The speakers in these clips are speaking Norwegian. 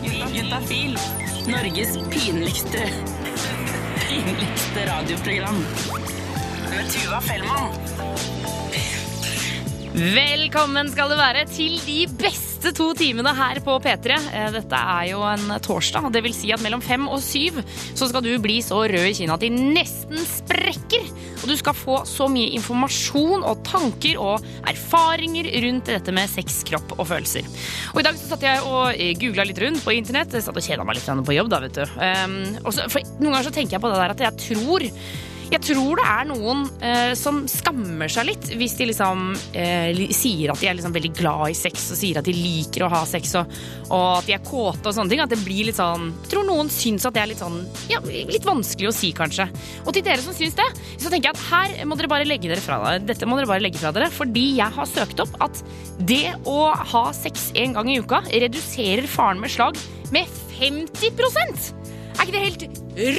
Juntafil. Norges pinligste pinligste radioprogram. Med Tuva Fellmann. Velkommen skal du være til de beste to timene her på P3. Eh, Dette er jo en torsdag, det vil si at mellom fem og syv så skal du bli så rød i kinnet at de nesten sprekker. Og du skal få så mye informasjon og tanker og erfaringer rundt dette med sex, kropp og følelser. Og i dag så satt jeg og googla litt rundt på internett. Jeg satt og kjeda meg litt på jobb, da, vet du. Um, og så, for noen ganger så tenker jeg på det der at jeg tror jeg tror det er noen eh, som skammer seg litt hvis de liksom eh, sier at de er liksom veldig glad i sex og sier at de liker å ha sex og, og at de er kåte og sånne ting. At det blir litt sånn Jeg tror noen syns at det er litt sånn ja, litt vanskelig å si, kanskje. Og til dere som syns det, så tenker jeg at her må dere bare legge dere fra dere. Dette må dere bare legge fra dere, fordi jeg har søkt opp at det å ha sex en gang i uka reduserer faren med slag med 50% Er ikke det helt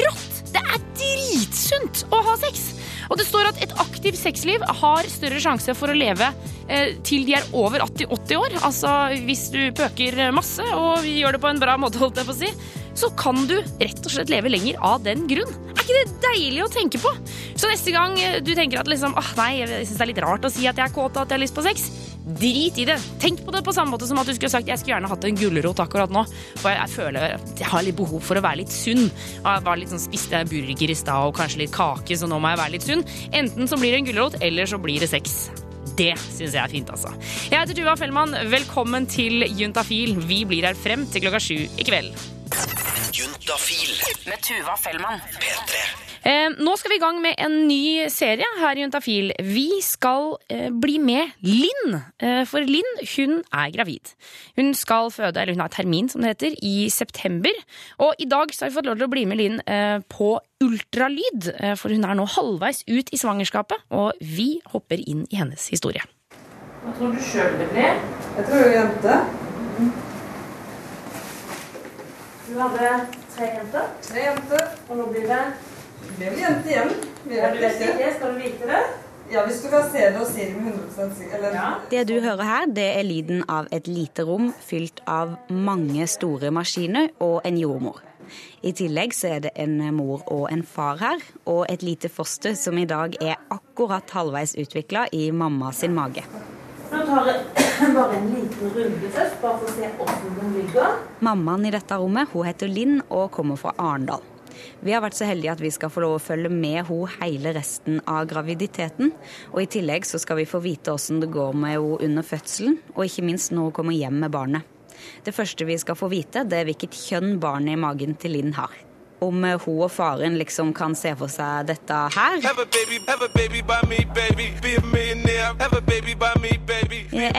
rått? Det er dritsunt å ha sex! Og det står at et aktivt sexliv har større sjanse for å leve eh, til de er over 80, 80 år. Altså hvis du pøker masse og gjør det på en bra måte, holdt jeg på å si, så kan du rett og slett leve lenger av den grunn. Er ikke det deilig å tenke på? Så neste gang du tenker at liksom, åh nei, jeg syns det er litt rart å si at jeg er kåt og at jeg har lyst på sex, drit i det. Tenk på det på samme måte som at du skulle sagt jeg skulle gjerne hatt en gulrot akkurat nå. For jeg, jeg føler at jeg har litt behov for å være litt sunn. Og jeg var litt sånn, spiste jeg burger i stad og kanskje litt kake, så nå må jeg være litt sunn. Enten så blir det en gulrot, eller så blir det sex. Det syns jeg er fint, altså. Jeg heter Tuva Fellmann. Velkommen til Juntafil. Vi blir her frem til klokka sju i kveld. Juntafil. Med Tuva Fellmann. P3. Eh, nå skal vi i gang med en ny serie her i Juntafil. Vi skal eh, bli med Linn. Eh, for Linn hun er gravid. Hun skal føde, eller hun har termin som det heter, i september. Og i dag så har vi fått lov til å bli med Linn eh, på ultralyd. For hun er nå halvveis ut i svangerskapet, og vi hopper inn i hennes historie. Hva tror du sjøl det blir? Jeg tror det er jente. Du hadde tre jenter, Tre jenter. og nå blir det Det blir jente igjen. Vi Er du vet Skal du vite det? Ja, hvis du kan se det og si det med 100. Eller Ja. Det du hører her, det er lyden av et lite rom fylt av mange store maskiner og en jordmor. I tillegg så er det en mor og en far her, og et lite foster som i dag er akkurat halvveis utvikla i mamma sin mage. Nå tar jeg bare en liten runde først, bare for å se åssen den ligger. Mammaen i dette rommet hun heter Linn og kommer fra Arendal. Vi har vært så heldige at vi skal få lov å følge med henne hele resten av graviditeten. Og i tillegg så skal vi få vite hvordan det går med henne under fødselen, og ikke minst når hun kommer hjem med barnet. Det første vi skal få vite, det er hvilket kjønn barnet i magen til Linn har. Om eh, hun og faren liksom kan se for seg dette her,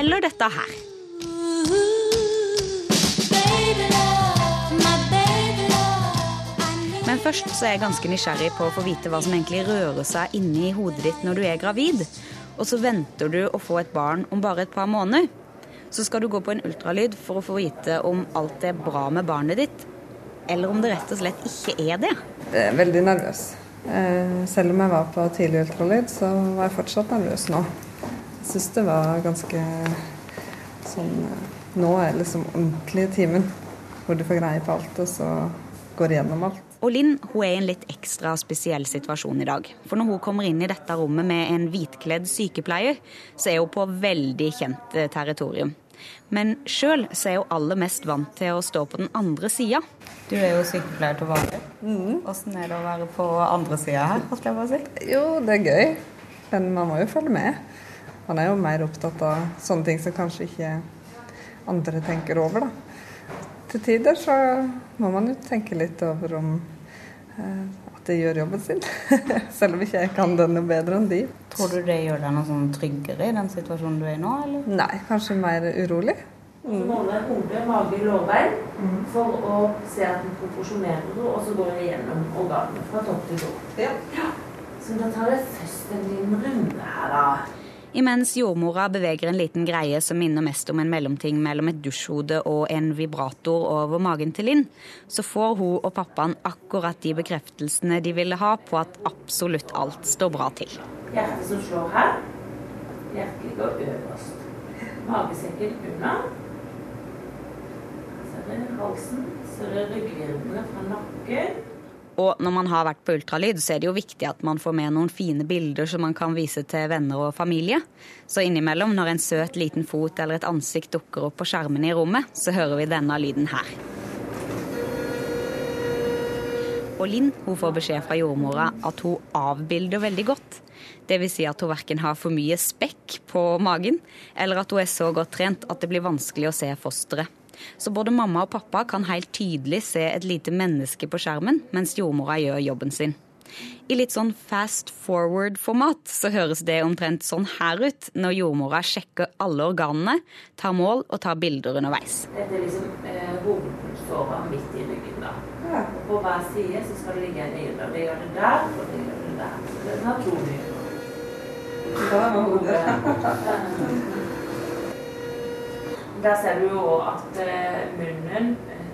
Eller dette baby, Men først så er jeg ganske nysgjerrig på å få vite hva som egentlig rører seg inni hodet ditt når du er gravid. Og så venter du å få et barn om bare et par måneder. Så skal du gå på en ultralyd for å få vite om alt er bra med barnet ditt, eller om det rett og slett ikke er det. Jeg er veldig nervøs. Eh, Selv om jeg var på tidlig ultralyd, så var jeg fortsatt nervøs nå. Jeg syns det var ganske sånn eh, Nå er liksom ordentlige timen hvor du får greie på alt, og så går igjennom alt. Og Linn hun er i en litt ekstra spesiell situasjon i dag. For når hun kommer inn i dette rommet med en hvitkledd sykepleier, så er hun på veldig kjent eh, territorium. Men sjøl er hun aller mest vant til å stå på den andre sida. Du er jo sykepleier til vanlig. Åssen er det å være på andre sida her? holdt jeg på å si? Jo, det er gøy, men man må jo følge med. Man er jo mer opptatt av sånne ting som kanskje ikke andre tenker over, da. Til tider så må man jo tenke litt over om eh, at de gjør jobben sin. Selv om ikke jeg kan den noe bedre enn de. Tror du det gjør deg noe sånn tryggere i den situasjonen du er i nå, eller? Nei, kanskje mer urolig. Så måler hode, mage, lårbein for å se at den proporsjonerer det, og så går jeg gjennom organene fra topp til tå. Ja. Så da tar jeg først en liten runde her, da. Imens jordmora beveger en liten greie som minner mest om en mellomting mellom et dusjhode og en vibrator over magen til Linn, så får hun og pappaen akkurat de bekreftelsene de ville ha på at absolutt alt står bra til. Hjertet som slår her. Hjertet ligger øverst. Magesekken unna. Så er det halsen, så det er ryggvirvlene fra nakken. Og når man har vært på ultralyd, så er det jo viktig at man får med noen fine bilder som man kan vise til venner og familie. Så innimellom, når en søt liten fot eller et ansikt dukker opp på skjermen i rommet, så hører vi denne lyden her. Og Linn hun får beskjed fra jordmora at hun avbilder veldig godt. Dvs. Si at hun verken har for mye spekk på magen, eller at hun er så godt trent at det blir vanskelig å se fosteret. Så både mamma og pappa kan helt tydelig se et lite menneske på skjermen mens jordmora gjør jobben sin. I litt sånn fast forward-format så høres det omtrent sånn her ut når jordmora sjekker alle organene, tar mål og tar bilder underveis. Dette er liksom eh, hovedpulsåra midt i ryggen. da. Og på hver side så skal det ligge en nyre. Det gjør det der, og det gjør det der. Så den har to nyrer. Der ser du jo at eh, munnen eh.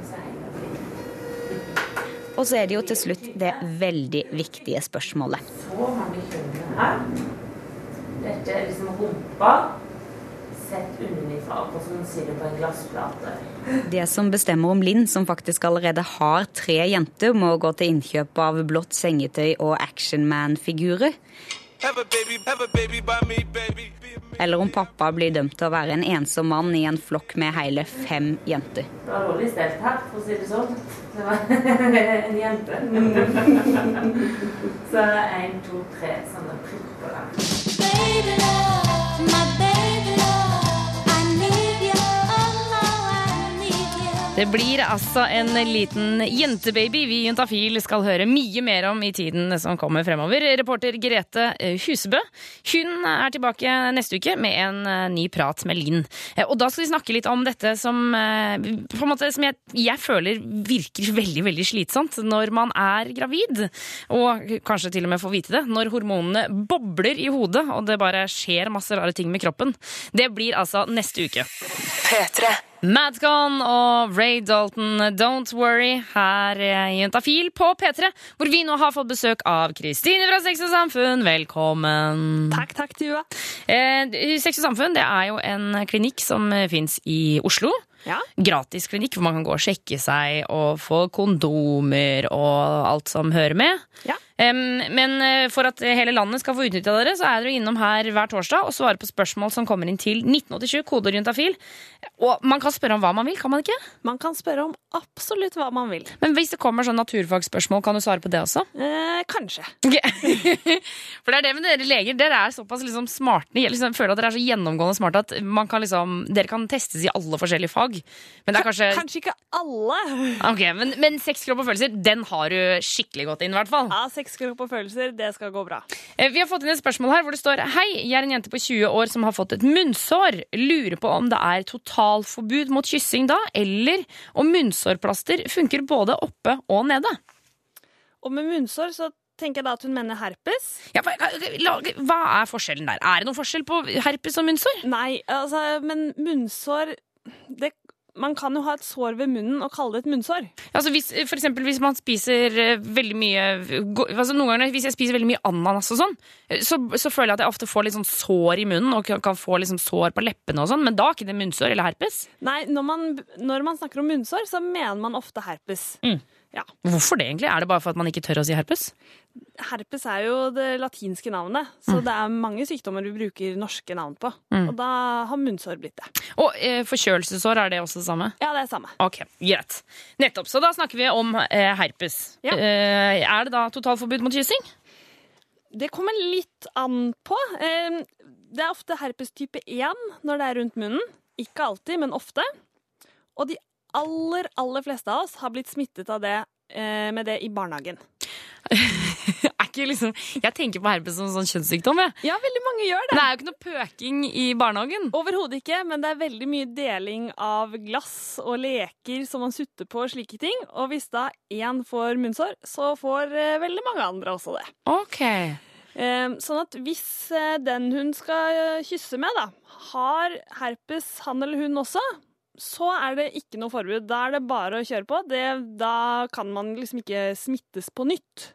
Og så er det jo til slutt det veldig viktige spørsmålet. Så mange her. Dette er liksom rumpa. Sett undernifra, akkurat som du på en glassplate. Det som bestemmer om Linn, som faktisk allerede har tre jenter, må gå til innkjøp av blått sengetøy og Actionman-figurer, Have a baby, have a baby by me, baby. Be a man. eller om pappa blir dømt til å være en ensom mann i en flokk med hele fem jenter. Det var rolig stelt her, for å si det sånn. Det var en jente. Så en, to, tre sånne prikker der. Det blir altså en liten jentebaby vi i Juntafil skal høre mye mer om i tiden som kommer fremover. Reporter Grete eh, Husebø hun er tilbake neste uke med en eh, ny prat med Linn. Eh, Og da skal vi snakke litt om dette som, måte, som jeg, jeg føler virker veldig veldig slitsomt når man er gravid. Og kanskje til og med får vite det når hormonene bobler i hodet og det bare skjer masse rare ting med kroppen. Det blir altså neste uke. Madcon og Ray Dalton, Don't Worry, her i Juntafil på P3, hvor vi nå har fått besøk av Kristine fra Sex og Samfunn. Velkommen. Takk, takk, Tua. Eh, Sex og Samfunn det er jo en klinikk som fins i Oslo. Ja. Gratis klinikk hvor man kan gå og sjekke seg og få kondomer og alt som hører med. Ja. Men eh, for at hele landet skal få utnytta dere, så er dere innom her hver torsdag og svarer på spørsmål som kommer inn til 1987, kode juntafil. Og man kan spørre om hva man vil, kan man ikke? Man kan spørre om absolutt hva man vil. Men hvis det kommer sånn naturfagsspørsmål, kan du svare på det også? Eh, kanskje. Okay. For det er det med dere leger. Dere er såpass liksom smarte. Jeg liksom føler at dere er så gjennomgående smarte at man kan liksom, dere kan testes i alle forskjellige fag. Men det er kanskje Kanskje ikke alle. Ok, Men, men sex, kropp og følelser, den har du skikkelig godt inn, i hvert fall. Ja, Sex, kropp og følelser, det skal gå bra. Eh, Vi har fått inn et spørsmål her hvor det står Hei, jeg er en jente på 20 år som har fått et munnsår. Lurer på om det er totalforbud mot kyssing da, eller om munnsårplaster funker både oppe og nede. Og med munnsår så tenker jeg da at hun mener herpes. Ja, hva, hva er forskjellen der? Er det noen forskjell på herpes og munnsår? Nei, altså, men munnsår det, Man kan jo ha et sår ved munnen og kalle det et munnsår. Altså hvis, for eksempel hvis man spiser eh, veldig mye altså Noen ganger hvis jeg spiser veldig mye ananas og sånn, eh, så, så føler jeg at jeg ofte får litt sånn sår i munnen og kan, få liksom sår på leppene og sånn, men da er ikke det munnsår eller herpes. Nei, når man, når man snakker om munnsår, så mener man ofte herpes. Mm. Ja. Hvorfor det egentlig? Er det bare for at man ikke tør å si herpes? Herpes er jo det latinske navnet, så det er mange sykdommer du bruker norske navn på. Mm. Og da har munnsår blitt det. Og eh, forkjølelsessår, er det også det samme? Ja, det er det samme. Ok, greit. Nettopp. Så da snakker vi om eh, herpes. Ja. Eh, er det da totalforbud mot kyssing? Det kommer litt an på. Eh, Det er ofte herpes type 1 når det er rundt munnen. Ikke alltid, men ofte. Og de aller, aller fleste av oss har blitt smittet av det, eh, med det i barnehagen. liksom, jeg tenker på herpes som en sånn kjønnssykdom. Jeg. Ja, veldig mange gjør det. Det er jo ikke noe pøking i barnehagen. Overhodet ikke, men det er veldig mye deling av glass og leker som man sutter på og slike ting. Og hvis da én får munnsår, så får eh, veldig mange andre også det. Ok. Eh, sånn at hvis eh, den hun skal kysse med, da, har herpes, han eller hun også, så er det ikke noe forbud. Da er det bare å kjøre på. Det, da kan man liksom ikke smittes på nytt.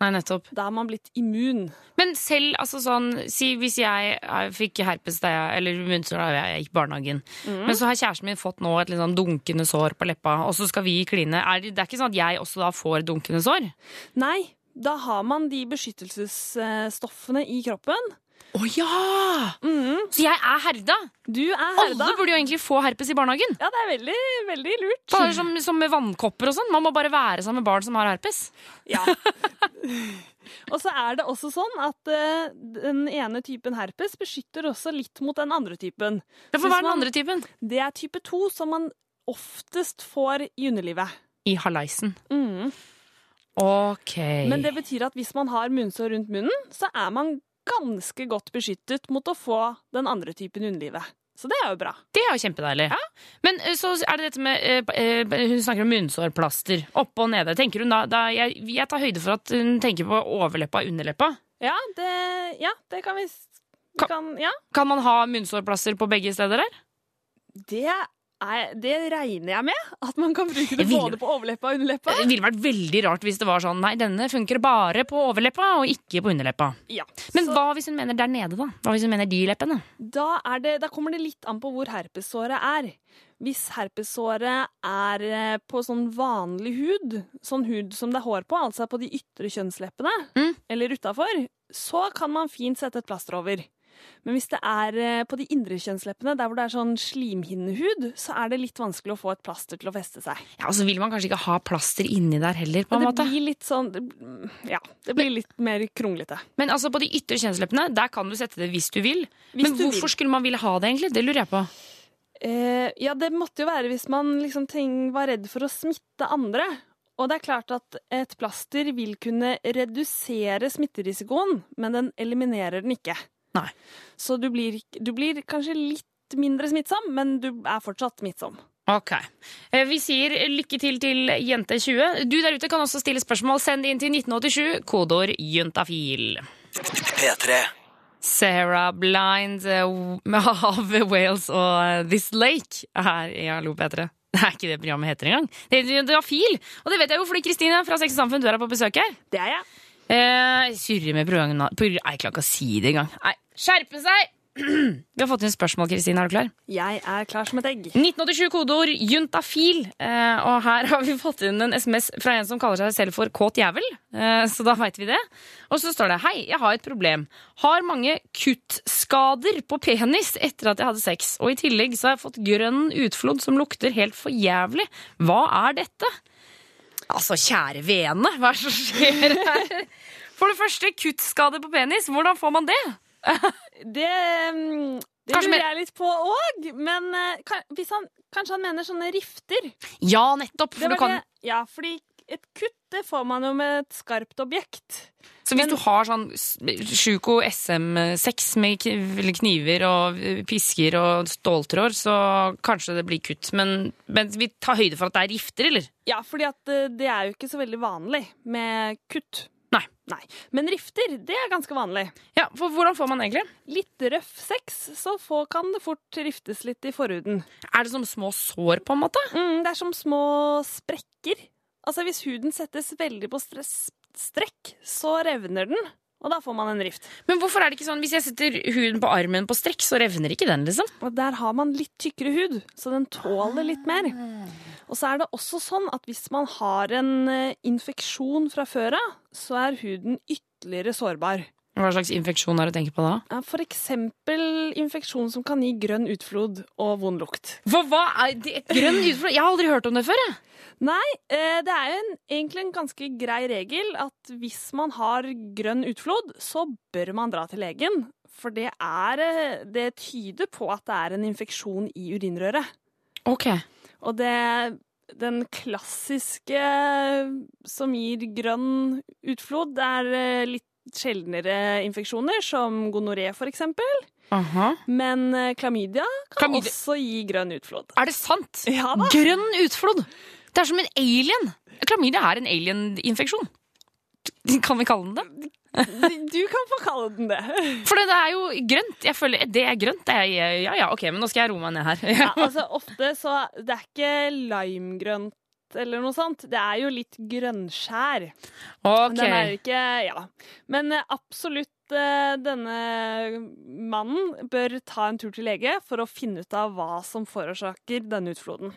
Nei, nettopp. Da er man blitt immun. Men selv, altså sånn Si hvis jeg jeg fikk herpes da jeg Eller munnsår da jeg gikk i barnehagen. mm. Men så har kjæresten min fått nå et sånn dunkende sår på leppa, og så skal vi kline. Er det, det er ikke sånn at jeg også da får dunkende sår? Nei, da har man de beskyttelsesstoffene i kroppen. Å ja! Så jeg er herda? Du er herda. Alle burde jo egentlig få herpes i barnehagen. Ja, det er veldig, veldig lurt. Bare som, som med vannkopper og sånn. Man må bare være sammen med barn som har herpes. Ja. Og så er det også sånn at uh, den ene typen herpes beskytter også litt mot den andre typen. Ja, for hva er den andre typen? Det er type 2, som man oftest får i underlivet. I halaisen. Mm. Ok. Men det betyr at hvis man har munnsår rundt munnen, så er man ganske godt beskyttet mot å få den andre typen underlivet. Så det er jo bra. Det er jo kjempedeilig. Men eh, så er det dette med eh, eh, Hun snakker om munnsårplaster. Oppe og nede. Tenker hun da, da jeg, jeg tar høyde for at hun tenker på overleppa og underleppa. Ja, det, ja, det kan vi, vi kan, kan, Ja. Kan man ha munnsårplaster på begge steder her? Det, er, det regner jeg med. At man kan bruke det både på overleppa og underleppa. Det ville vært veldig rart hvis det var sånn Nei, denne funker bare på overleppa og ikke på underleppa. Ja. Men hva hvis hun mener der nede, da? Hva hvis hun mener de leppene? Da, er det, da kommer det litt an på hvor herpessåret er. Hvis herpessåret er eh, på sånn vanlig hud, sånn hud som det er hår på, altså på de ytre kjønnsleppene, Mm. eller utafor, så kan man fint sette et plaster over. Men hvis det er eh, på de indre kjønnsleppene, der hvor det er sånn slimhinnehud, så er det litt vanskelig å få et plaster til å feste seg. Ja, Og så vil man kanskje ikke ha plaster inni der heller, på en det måte. blir litt sånn Ja, det blir litt mer kronglete. Men altså på de ytre kjønnsleppene, der kan du sette det hvis du vil. Hvis Men du hvorfor vil. skulle man ville ha det, egentlig? Det lurer jeg på. Eh, ja, det måtte jo være hvis man liksom var redd for å smitte andre. Og det er klart at et plaster vil kunne redusere smitterisikoen, men den eliminerer den ikke. Nei. Så du blir, du blir kanskje litt mindre smittsom, men du er fortsatt smittsom. Ok. Eh, Vi sier lykke til til Jente20. Du der ute kan også stille spørsmål. Send inn til 1987, kodeord juntafil. P3. Sarah Blind eh, av Wales og eh, This Lake her i Hallo P3. Det er ikke det programmet heter engang. Det heter Juntafil. Og det vet jeg jo fordi Kristine fra Sex og Samfunn, du er her på besøk her. Det er jeg. Eh, Surre med programmet Jeg klarer ikke å si det engang. Nei, Skjerpe seg! Vi har fått inn spørsmål, Kristine. Er du klar? Jeg er klar som et egg. 1987 kodeord juntafil. Eh, og her har vi fått inn en SMS fra en som kaller seg selv for kåt jævel. Eh, så da veit vi det. Og så står det Hei, jeg har et problem. Har mange kuttskader på penis etter at jeg hadde sex. Og i tillegg så har jeg fått grønn utflod som lukter helt for jævlig. Hva er dette? Altså, kjære vene, hva er det som skjer her? For det første, kuttskade på penis. Hvordan får man det? Det, mm, det Kanskje lurer jeg litt på òg, men eh, kan, hvis han, kanskje han mener sånne rifter? Ja, nettopp. Det For kan, det, ja, fordi et kutt det får man jo med et skarpt objekt. Så hvis Men- du har sånn Sjuko SM6 med kniver og eh, pisker og ståltråd, så kanskje det blir kutt. Men, men vi tar høyde for at det er rifter, eller? Ja, fordi eh, det er jo ikke så veldig vanlig med kutt. Nei. Nei. Men rifter, det er ganske vanlig. Ja, for Hvordan får man egentlig? Litt røff sex, så få, kan det fort riftes litt i forhuden. Er det som små sår, på en måte? Mm, det er som små sprekker. Altså Hvis huden settes veldig på stress, strekk, så revner den. Og da får man en rift. Men hvorfor er det ikke sånn hvis jeg setter huden på armen på strekk, så revner ikke den, liksom? Og der har man litt tykkere hud, så den tåler litt mer. Og så er det også sånn at hvis man har en eh, infeksjon fra før av, så er huden ytterligere sårbar. Hva slags infeksjon er det du tenker på da? Ja, For eksempel infeksjon som kan gi grønn utflod og vond lukt. For hva er det? Grønn utflod? Jeg har aldri hørt om det før, jeg. Nei, eh, det er en, egentlig en ganske grei regel at hvis man har grønn utflod, så bør man dra til legen. For det, er, eh, det tyder på at det er en infeksjon i urinrøret. Ok. Og det den klassiske som gir grønn utflod, det er eh, litt sjeldnere infeksjoner, som gonoré for eksempel. Aha. Men eh, klamydia kan Klamydia- også gi grønn utflod. Er det sant? Ja da. Grønn utflod! Det er som en alien. Klamydia er en alien-infeksjon. Kan vi kalle den det? Du kan få kalle den det. For det er jo grønt. Jeg føler Det er grønt. Det er, ja ja, ok, men nå skal jeg roe meg ned her. Ja, altså Ofte så Det er ikke limegrønt eller noe sånt. Det er jo litt grønnskjær. Ok. Den er ikke Ja. Men eh, absolutt eh, denne mannen bør ta en tur til lege for å finne ut av hva som forårsaker denne utfloden.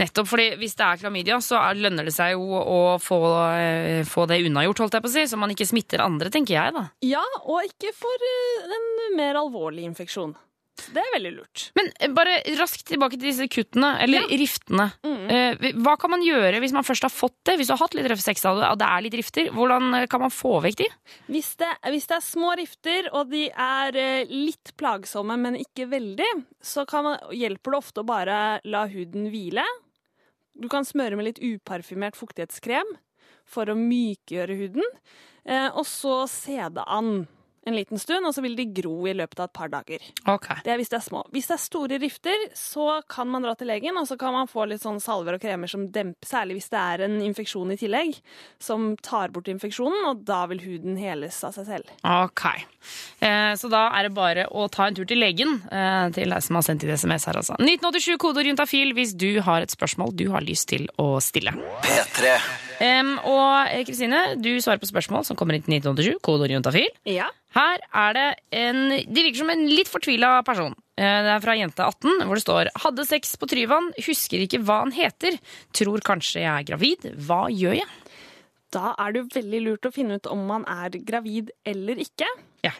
Nettopp, fordi hvis det er klamydia, så er- lønner det seg jo å få, eh, få det unnagjort, holdt jeg på å si, så man ikke smitter andre, tenker jeg da. Ja, og ikke for en mer alvorlig infeksjon. Det er veldig lurt. Men eh, bare raskt tilbake til disse kuttene, eller riftene. Mm. Eh, Hva kan man gjøre hvis man først har fått det? Hvis du har hatt litt av det, og det er litt rifter, hvordan eh, kan man få vekk de? Hvis det, hvis det er små rifter, og de er litt plagsomme, men ikke veldig, så kan man, hjelper det ofte å bare la huden hvile. Du kan smøre med litt uparfymert fuktighetskrem for å mykgjøre huden, og så se det an en liten stund, og så vil de gro i løpet av et par dager. Okay. Det er hvis det er små. Hvis det er store rifter, så kan man dra til legen, og så kan man få litt sånn salver og kremer som demper, særlig hvis det er en infeksjon i tillegg, som tar bort infeksjonen, og da vil huden heles av seg selv. Ok. Eh, så da er det bare å ta en tur til legen, eh, til deg som har sendt inn SMS her, altså. 1987 kodeord juntafil hvis du har et spørsmål du har lyst til å stille. P3. Em, og eh, Kristine, du svarer på spørsmål som kommer inn til 1987, kodeord juntafil. Ja. Her er det en De virker som en litt fortvila person. Eh, Det er fra jente 18, hvor det står Hadde sex på Tryvann, husker ikke hva han heter. Tror kanskje jeg er gravid. Hva gjør jeg? Da er det jo veldig lurt å finne ut om man er gravid eller ikke. Ja.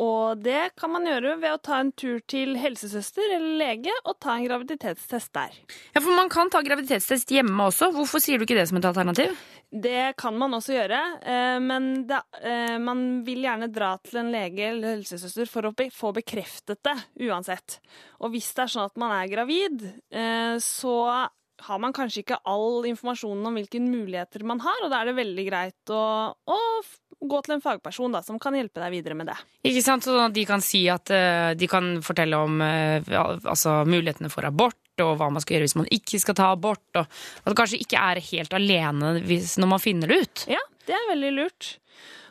Og det kan man gjøre ved å ta en tur til helsesøster eller lege og ta en graviditetstest der. Ja, for Man kan ta graviditetstest hjemme også. Hvorfor sier du ikke det som et alternativ? Det kan man også gjøre, eh, men det, eh, man vil gjerne dra til en lege eller helsesøster for å få bekreftet det uansett. Og hvis det er sånn at man er gravid, eh, så har man kanskje ikke all informasjonen om hvilke muligheter man har, og da er det veldig greit å, å gå til en fagperson da, som kan hjelpe deg videre med det. Ikke sant? Sånn at de kan si at eh, de kan fortelle om eh, altså, mulighetene for abort, og hva man skal gjøre hvis man ikke skal ta abort. Og at du kanskje ikke er helt alene hvis, når man finner det ut. Ja, det er veldig lurt.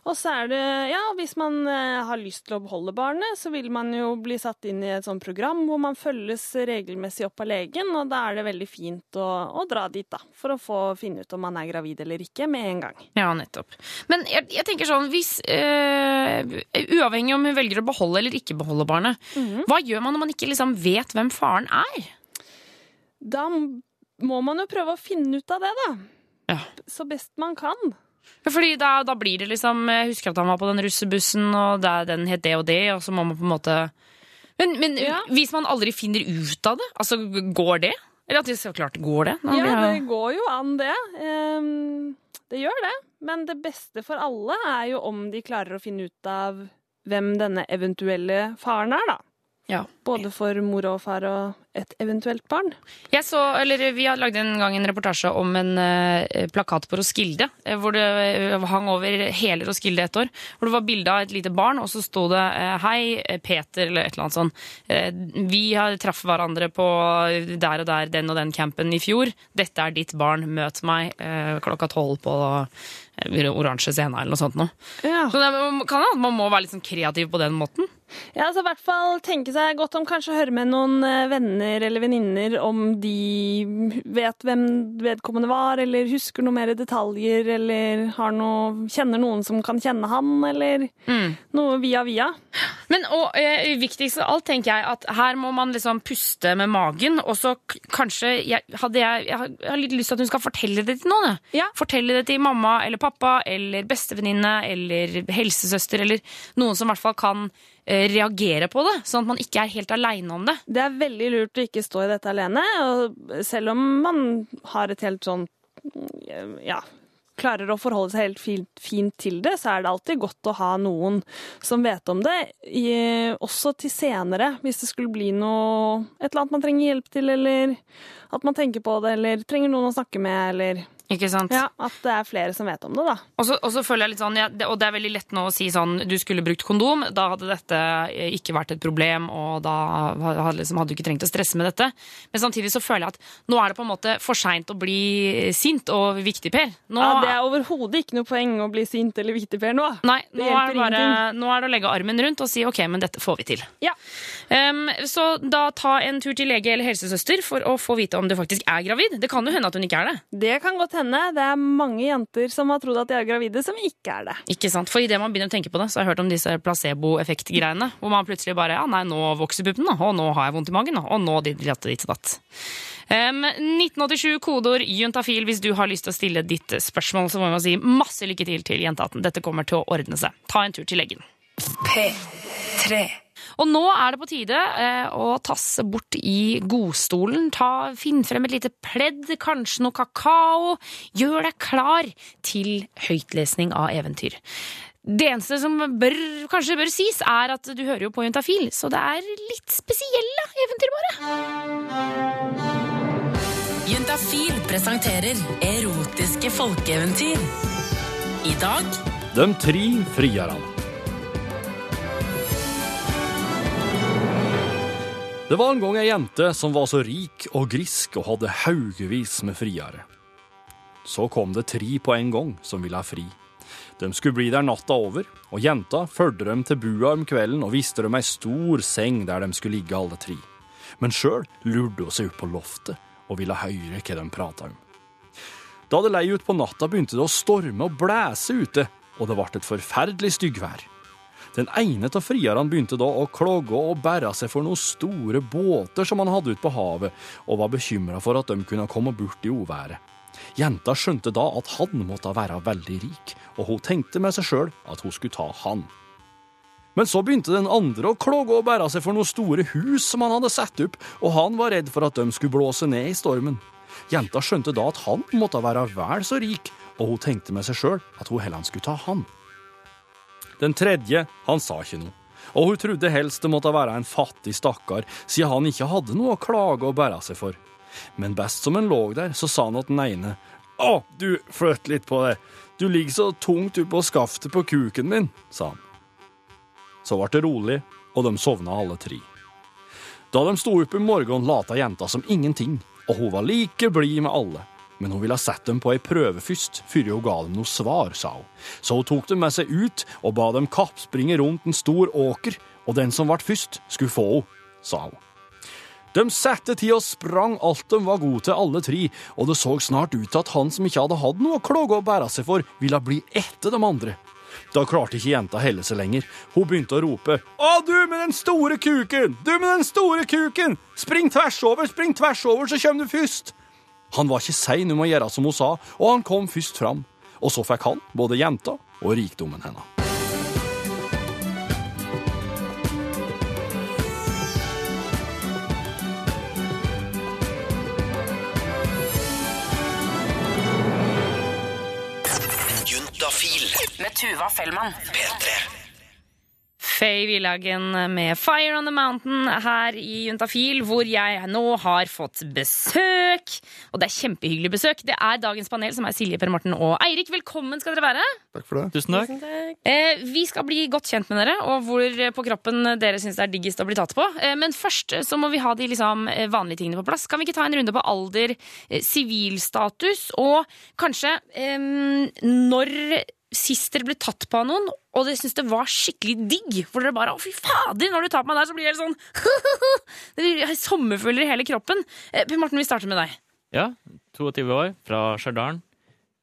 Og så er det, ja, hvis man eh, har lyst til å beholde barnet, så vil man jo bli satt inn i et sånt program hvor man følges regelmessig opp av legen, og da er det veldig fint å, å dra dit, da, for å få finne ut om man er gravid eller ikke med en gang. Ja, nettopp. Men jeg, jeg tenker sånn, hvis øh, Uavhengig om hun velger å beholde eller ikke beholde barnet, hva gjør man når man ikke liksom vet hvem faren er? Da må man jo prøve å finne ut av det, da. Ja. Så best man kan. Fordi da, da blir det liksom Jeg husker at han var på den russebussen, og det, den het det og det, og så må man på en måte Men, men Ja. hvis man aldri finner ut av det, altså går det? Eller at det så klart går det? Ja, det går jo an, det. Um, det gjør det. Men det beste for alle er jo om de klarer å finne ut av hvem denne eventuelle faren er, da. Ja. Både for mor og far og et eventuelt barn. Jeg så, eller Vi har lagd en gang en reportasje om en uh, plakat på Roskilde. eh, Hvor det eh, hang over hele Roskilde et år. Hvor det var bilde av et lite barn, og så sto det uh, 'Hei, Peter', eller et eller annet sånt. Uh, 'Vi har traff hverandre på der og der, den og den campen i fjor. Dette er ditt barn. Møt meg klokka tolv på oransje scene', eller noe sånt noe. Ja. Så det kan hende man må være litt sånn kreativ på den måten. Ja, altså i hvert fall tenke seg godt om kanskje høre med noen eh, venner eller venninner om de vet hvem vedkommende var, eller husker noe mer detaljer, eller har noe, kjenner noen som kan kjenne han, eller noe via via. Men og, eh, viktigst av alt tenker jeg at her må man liksom puste med magen, og så kanskje jeg, hadde jeg, jeg har- litt lyst til at hun skal fortelle det til noen. Ja. Fortelle det til mamma eller pappa eller bestevenninne eller helsesøster eller noen som i hvert fall kan reagere på det, sånn at man ikke er helt aleine om det. Det er veldig lurt å ikke stå i dette alene, og selv om man har et helt sånn ja, klarer å forholde seg helt fint, fint til det, så er det alltid godt å ha noen som vet om det, i, også til senere, hvis det skulle bli noe Et eller annet man trenger hjelp til, eller at man tenker på det, eller trenger noen å snakke med, eller Ikke sant? Ja, At det er flere som vet om det, da. Og så, føler jeg litt sånn, ja, det, og det er veldig lett nå å si sånn Du skulle brukt kondom, da hadde dette eh, ikke vært et problem, og da hadde, liksom, hadde du ikke trengt å stresse med dette. Men samtidig så føler jeg at nå er det på en måte for seint å bli sint og viktig, Per. Nå, Ja, det er overhodet ikke noe poeng å bli sint eller viktig, Per, nå. Nei, nå er, det bare, nå er det å legge armen rundt og si ok, men dette får vi til. Ja. Um, så da ta en tur til lege eller helsesøster for å få vite om du faktisk er gravid. Det kan jo hende at hun ikke er det. Det kan godt hende. Det er mange jenter som har trodd at de er gravide, som ikke er det. Ikke sant? For idet man begynner å tenke på det, så har jeg hørt om disse placebo-effekt-greiene. Hvor man plutselig bare ja, nei, nå vokser puppen, og nå har jeg vondt i magen, og nå ditt, ditt, ditt, datt. Um, 1987, kodeord juntafil hvis du har lyst til å stille ditt spørsmål. Så må vi si masse lykke til til Jentehatten. Dette kommer til å ordne seg. Ta en tur til legen. P3. Og nå er det på tide eh, å tasse bort i godstolen. Ta, finn frem et lite pledd, kanskje noe kakao. Gjør deg klar til høytlesning av eventyr. Det eneste som bør, kanskje bør sies, er at du hører jo på Juntafil, så det er litt spesielle eventyr, bare. Juntafil presenterer erotiske folkeeventyr. I dag De tre frierne. Det var en gang ei jente som var så rik og grisk og hadde haugevis med friere. Så kom det tre på en gang som ville ha fri. De skulle bli der natta over, og jenta fulgte dem til bua om kvelden og viste dem ei stor seng der de skulle ligge alle tre. Men sjøl lurte hun seg opp på loftet og ville høre hva de prata om. Da det lei ut på natta, begynte det å storme og blæse ute, og det ble et forferdelig styggvær. Den ene av frierne begynte da å klogge og bære seg for noen store båter som han hadde ute på havet, og var bekymra for at de kunne komme bort i uværet. Jenta skjønte da at han måtte være veldig rik, og hun tenkte med seg sjøl at hun skulle ta han. Men så begynte den andre å klogge og bære seg for noen store hus som han hadde satt opp, og han var redd for at de skulle blåse ned i stormen. Jenta skjønte da at han måtte være vel så rik, og hun tenkte med seg sjøl at hun heller skulle ta han. Den tredje, han sa ikke noe, og hun trodde helst det måtte være en fattig stakkar, siden han ikke hadde noe å klage og bære seg for. Men best som han lå der, så sa han at den ene, Å, du, flytt litt på deg, du ligger så tungt oppå skaftet på kuken min, sa han. Så ble det rolig, og de sovna alle tre. Da de sto opp i morgenen, lata jenta som ingenting, og hun var like blid med alle. Men hun ville sette dem på ei prøve først, før hun ga dem noe svar, sa hun. Så hun tok dem med seg ut og ba dem kappspringe rundt en stor åker, og den som ble først, skulle få henne, sa hun. De satte til og sprang alt de var gode til, alle tre, og det så snart ut til at han som ikke hadde hatt noe å klage og bære seg for, ville bli etter de andre. Da klarte ikke jenta helle seg lenger. Hun begynte å rope. Å, du med den store kuken! Du med den store kuken! Spring tvers over, spring tvers over, så kommer du først! Han var ikke sein om å gjøre som hun sa, og han kom først fram. Og så fikk han både jenta og rikdommen hennes. Juntafil. med Tuva Fellmann. P3. Faye Villagen med Fire on the Mountain her i Juntafil, hvor jeg nå har fått besøk. Og det er kjempehyggelig besøk. Det er dagens panel, som er Silje, Per Morten og Eirik. Velkommen skal dere være. Takk for det. Tusen takk. Eh, vi skal bli godt kjent med dere, og hvor på kroppen dere syns det er diggest å bli tatt på. Eh, men først så må vi ha de liksom, eh, vanlige tingene på plass. Kan vi ikke ta en runde på alder, eh, sivilstatus, og kanskje eh, når sist dere ble tatt på av noen, og dere syntes det var skikkelig digg? For dere bare 'Å, fy fader, når du tar på meg der, så blir jeg helt sånn Det blir sommerfugler i hele kroppen. Eh, Per Morten, vi starter med deg. Ja, 22 år, fra Stjørdal.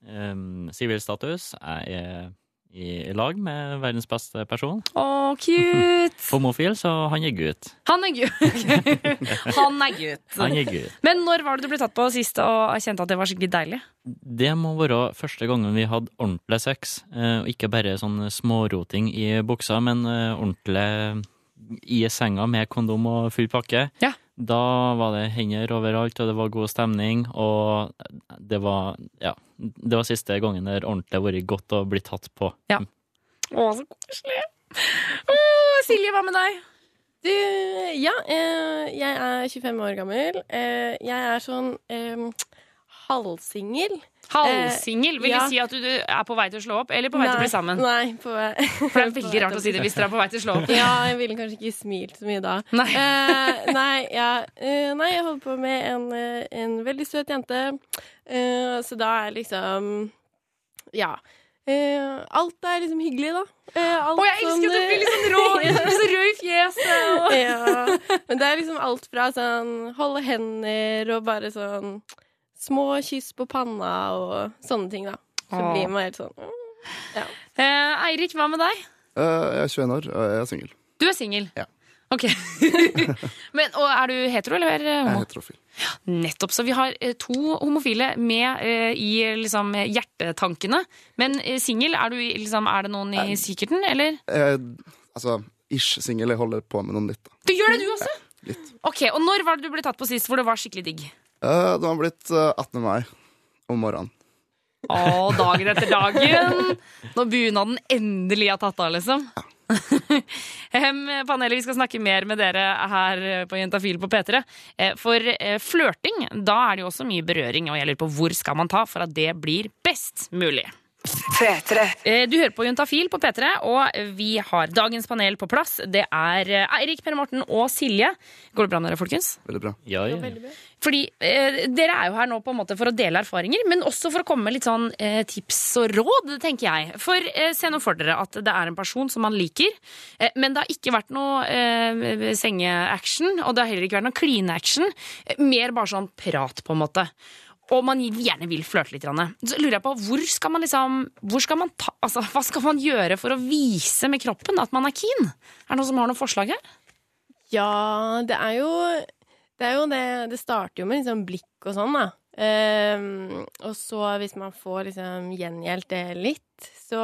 Um, Sivilstatus. Jeg er i lag med verdens beste person. Å, cute! Homofil, så han er gutt. Han er gutt. Han er gutt. Han gutt. Men når var det du ble tatt på sist og kjente at det var skikkelig deilig? Det må være første gangen vi hadde ordentlig sex. eh, og ikke bare sånn småroting i buksa, men eh, ordentlig i senga med kondom og full pakke. Ja. Da var det hender overalt, og det var god stemning, og det var Ja. Det var siste gangen det har vært godt å bli tatt på. Ja. Å, så koselig. Å, Silje, hva med deg? Du, ja, eh, jeg er 25 år gammel. Eh, jeg er sånn eh, halvsingel. Halvsingel? Vil ja. det si at du du er på vei til å slå opp, eller på vei til å bli sammen? Nei, på vei. For det er veldig rart å si det hvis dere er på vei til å slå opp. Ja, jeg ville kanskje ikke smilt så mye da. Nei. uh, nei, ja, uh, nei, jeg holder på med en, eh, en veldig søt jente. uh, så da er liksom Ja. Alt er liksom hyggelig, da. Alt Å, jeg elsker at du blir litt sånn rå, så rød i fjeset. og- ja. Men det er liksom alt fra sånn holde hender og bare sånn små kyss på panna og sånne ting, da. Så Åh. blir man helt sånn mm, ja. Eh, Eirik, hva med deg? Eh, jeg er 21 år, og jeg er singel. Du er singel? Ja. Ok. Men, og er du hetero eller Jeg homo? er heterofil. Nettopp. Så vi har eh, to homofile med eh, i liksom hjertetankene. Men eh, singel, er, du i- liksom, er det noen i kikkerten, eller? Jeg, altså, ish singel. Jeg holder på med noen litt. da. Du gjør det, du også? Litt. Ok, Og når var det du ble tatt på sist hvor det var skikkelig digg? Eh, det har blitt eh, 18. mai om morgenen. Å, dagen etter dagen! Når bunaden endelig har tatt av, liksom. Em, panelet, vi skal snakke mer med dere her på Jentafil på P3. Eh, For eh, flørting, da er det jo også mye berøring, og jeg lurer på hvor skal man ta for at det blir best mulig. Petre. Du hører på Juntafil på P3, og vi har dagens panel på plass. Det er eh, Eirik, Per Morten og Silje. Går det bra med dere, folkens? Veldig bra. Ja, ja. Fordi eh, Dere er jo her nå på en måte for å dele erfaringer, men også for å komme med litt sånn eh, tips og råd, tenker jeg. For eh, se nå for dere at det er en person som man liker, eh, men det har ikke vært noe eh, sengeaction, og det har heller ikke vært noe kline-action. Eh, mer bare sånn prat, på en måte. Og man gjerne vil flørte litt. Så lurer jeg på, hvor skal man liksom skal man ta, altså, Hva skal man gjøre for å vise med kroppen at man er keen? Er det noen som har noen forslag her? Ja, det er jo Det er jo det Det starter jo med liksom blikk og sånn, da. Um, og så hvis man får liksom gjengjeldt det litt, så,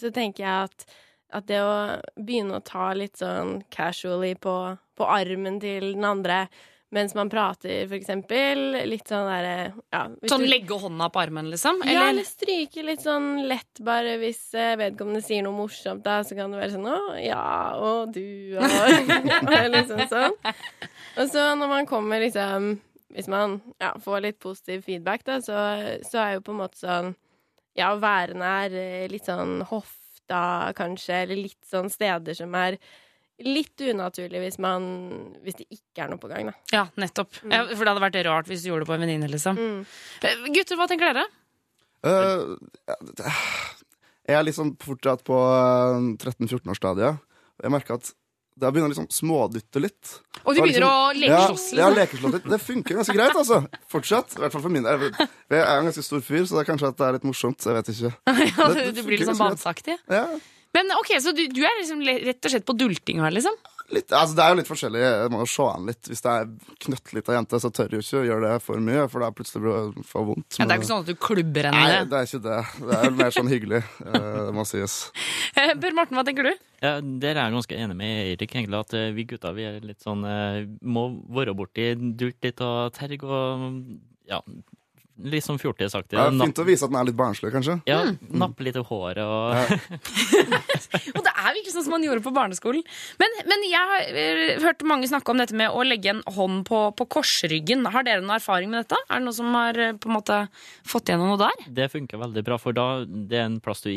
så tenker jeg at, at det å begynne å ta litt sånn casually på, på armen til den andre mens man prater, for eksempel. Litt sånn derre ja, Sånn du- legge hånda på armen, liksom? Ja, Eller? eller stryke litt sånn lett, bare hvis eh, vedkommende sier noe morsomt, da, så kan det være sånn å, ja, og du, og, og liksom sånn. Og så når man kommer liksom Hvis man ja, får litt positiv feedback, da, så, så er jo på en måte sånn Ja, å være nær eh, litt sånn hofta, kanskje, eller litt sånn steder som er litt unaturlig hvis man Hvis det ikke er noe på gang, da. Ja, nettopp. Ja, for det hadde vært rart hvis du gjorde det på en venninne, liksom. Mm. Gutter, hva tenker dere? Uh, jeg er liksom fortsatt på 13-14-årsstadiet. Jeg merker at det begynner å liksom smådytte litt. Og du begynner liksom, å lekeslåss, Ja, ja, lekeslåss litt. Det funker ganske greit, altså. Fortsatt. I hvert fall for min del. Jeg jeg er en ganske stor fyr, så det er kanskje at det er litt morsomt. Jeg vet ikke. Ja, Det- det du blir litt sånn funker? Ja. Men ok, så du, du er liksom rett og slett på dulting her, liksom? Litt, altså det er jo litt forskjellig. Jeg må jo se an litt. Hvis det er knøttlita jente, så tør jeg ikke å gjøre det for mye, for da plutselig blir det for vondt. Ja, det er ikke sånn at du klubber henne? Nei, det er ikke det. Det er mer sånn hyggelig, eh, det må sies. Eh, Per Morten, hva tenker du? Ja, Der er jeg ganske enig med Eirik, egentlig, at eh, vi gutta vi er litt sånn eh, Må være borti dult litt og terg og ja, litt sånn fjortisaktig. Ja, fint å vise at den er litt barnslig, kanskje. Ja, Mm. nappe litt i håret og Og det er virkelig sånn som man gjorde på barneskolen. Men, men jeg har eh, hørt mange snakke om dette med å legge en hånd på, på korsryggen. Har dere noen erfaring med dette? Er det noen som har eh, på en måte fått gjennom noe der? Det funker veldig bra, for da det er en plass du